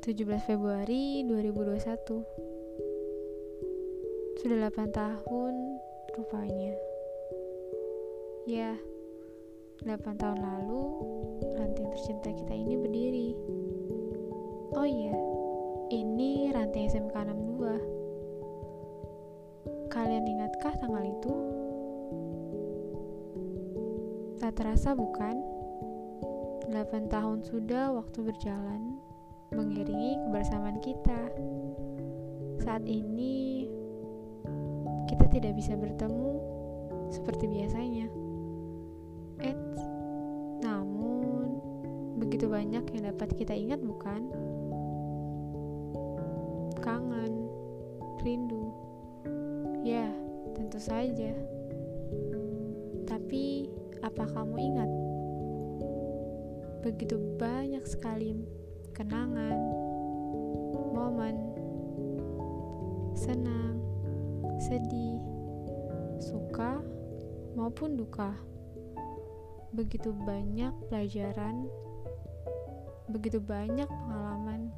17 Februari 2021 Sudah 8 tahun rupanya. Ya, 8 tahun lalu ranting tercinta kita ini berdiri. Oh iya, ini ranting SMK 62 Kalian ingatkah tanggal itu? Tak terasa bukan? 8 tahun sudah waktu berjalan mengiringi kebersamaan kita. Saat ini kita tidak bisa bertemu seperti biasanya. Eits, namun begitu banyak yang dapat kita ingat bukan? Kangen, rindu. Ya, tentu saja. Tapi apa kamu ingat? begitu banyak sekali kenangan, momen, senang, sedih, suka, maupun duka. Begitu banyak pelajaran, begitu banyak pengalaman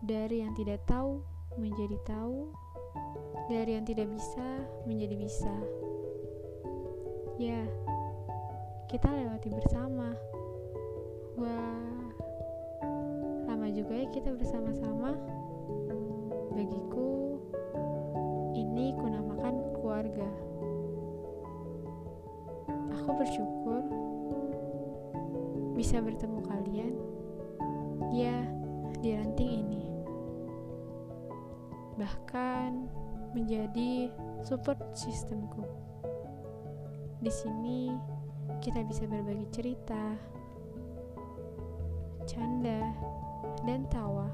dari yang tidak tahu menjadi tahu, dari yang tidak bisa menjadi bisa. Ya, kita lewati bersama. Kita bersama-sama. Bagiku, ini kunamakan keluarga. Aku bersyukur bisa bertemu kalian. Ya, di ranting ini. Bahkan menjadi support sistemku. Di sini kita bisa berbagi cerita, canda, dan tawa.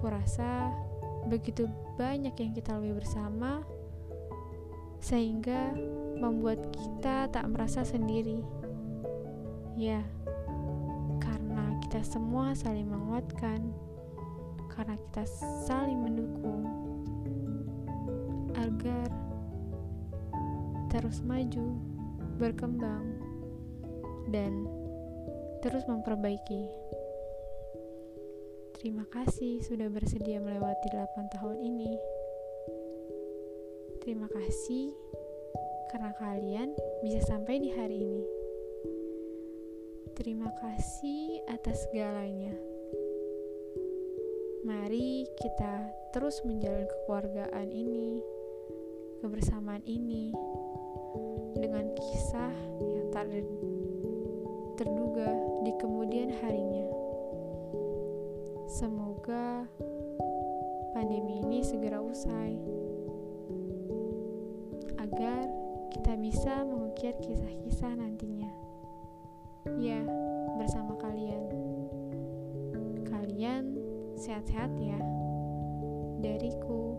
Kurasa begitu banyak yang kita lalui bersama, sehingga membuat kita tak merasa sendiri. Ya, karena kita semua saling menguatkan, karena kita saling mendukung, agar terus maju, berkembang, dan terus memperbaiki. Terima kasih sudah bersedia melewati 8 tahun ini. Terima kasih karena kalian bisa sampai di hari ini. Terima kasih atas segalanya. Mari kita terus menjalin kekeluargaan ini, kebersamaan ini, dengan kisah yang tak terduga di kemudian harinya. Semoga pandemi ini segera usai, agar kita bisa mengukir kisah-kisah nantinya. Ya, bersama kalian. Kalian sehat-sehat ya. Dariku.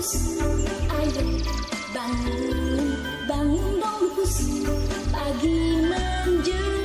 Ayo bangun, bangun dong lupus Pagi menjelang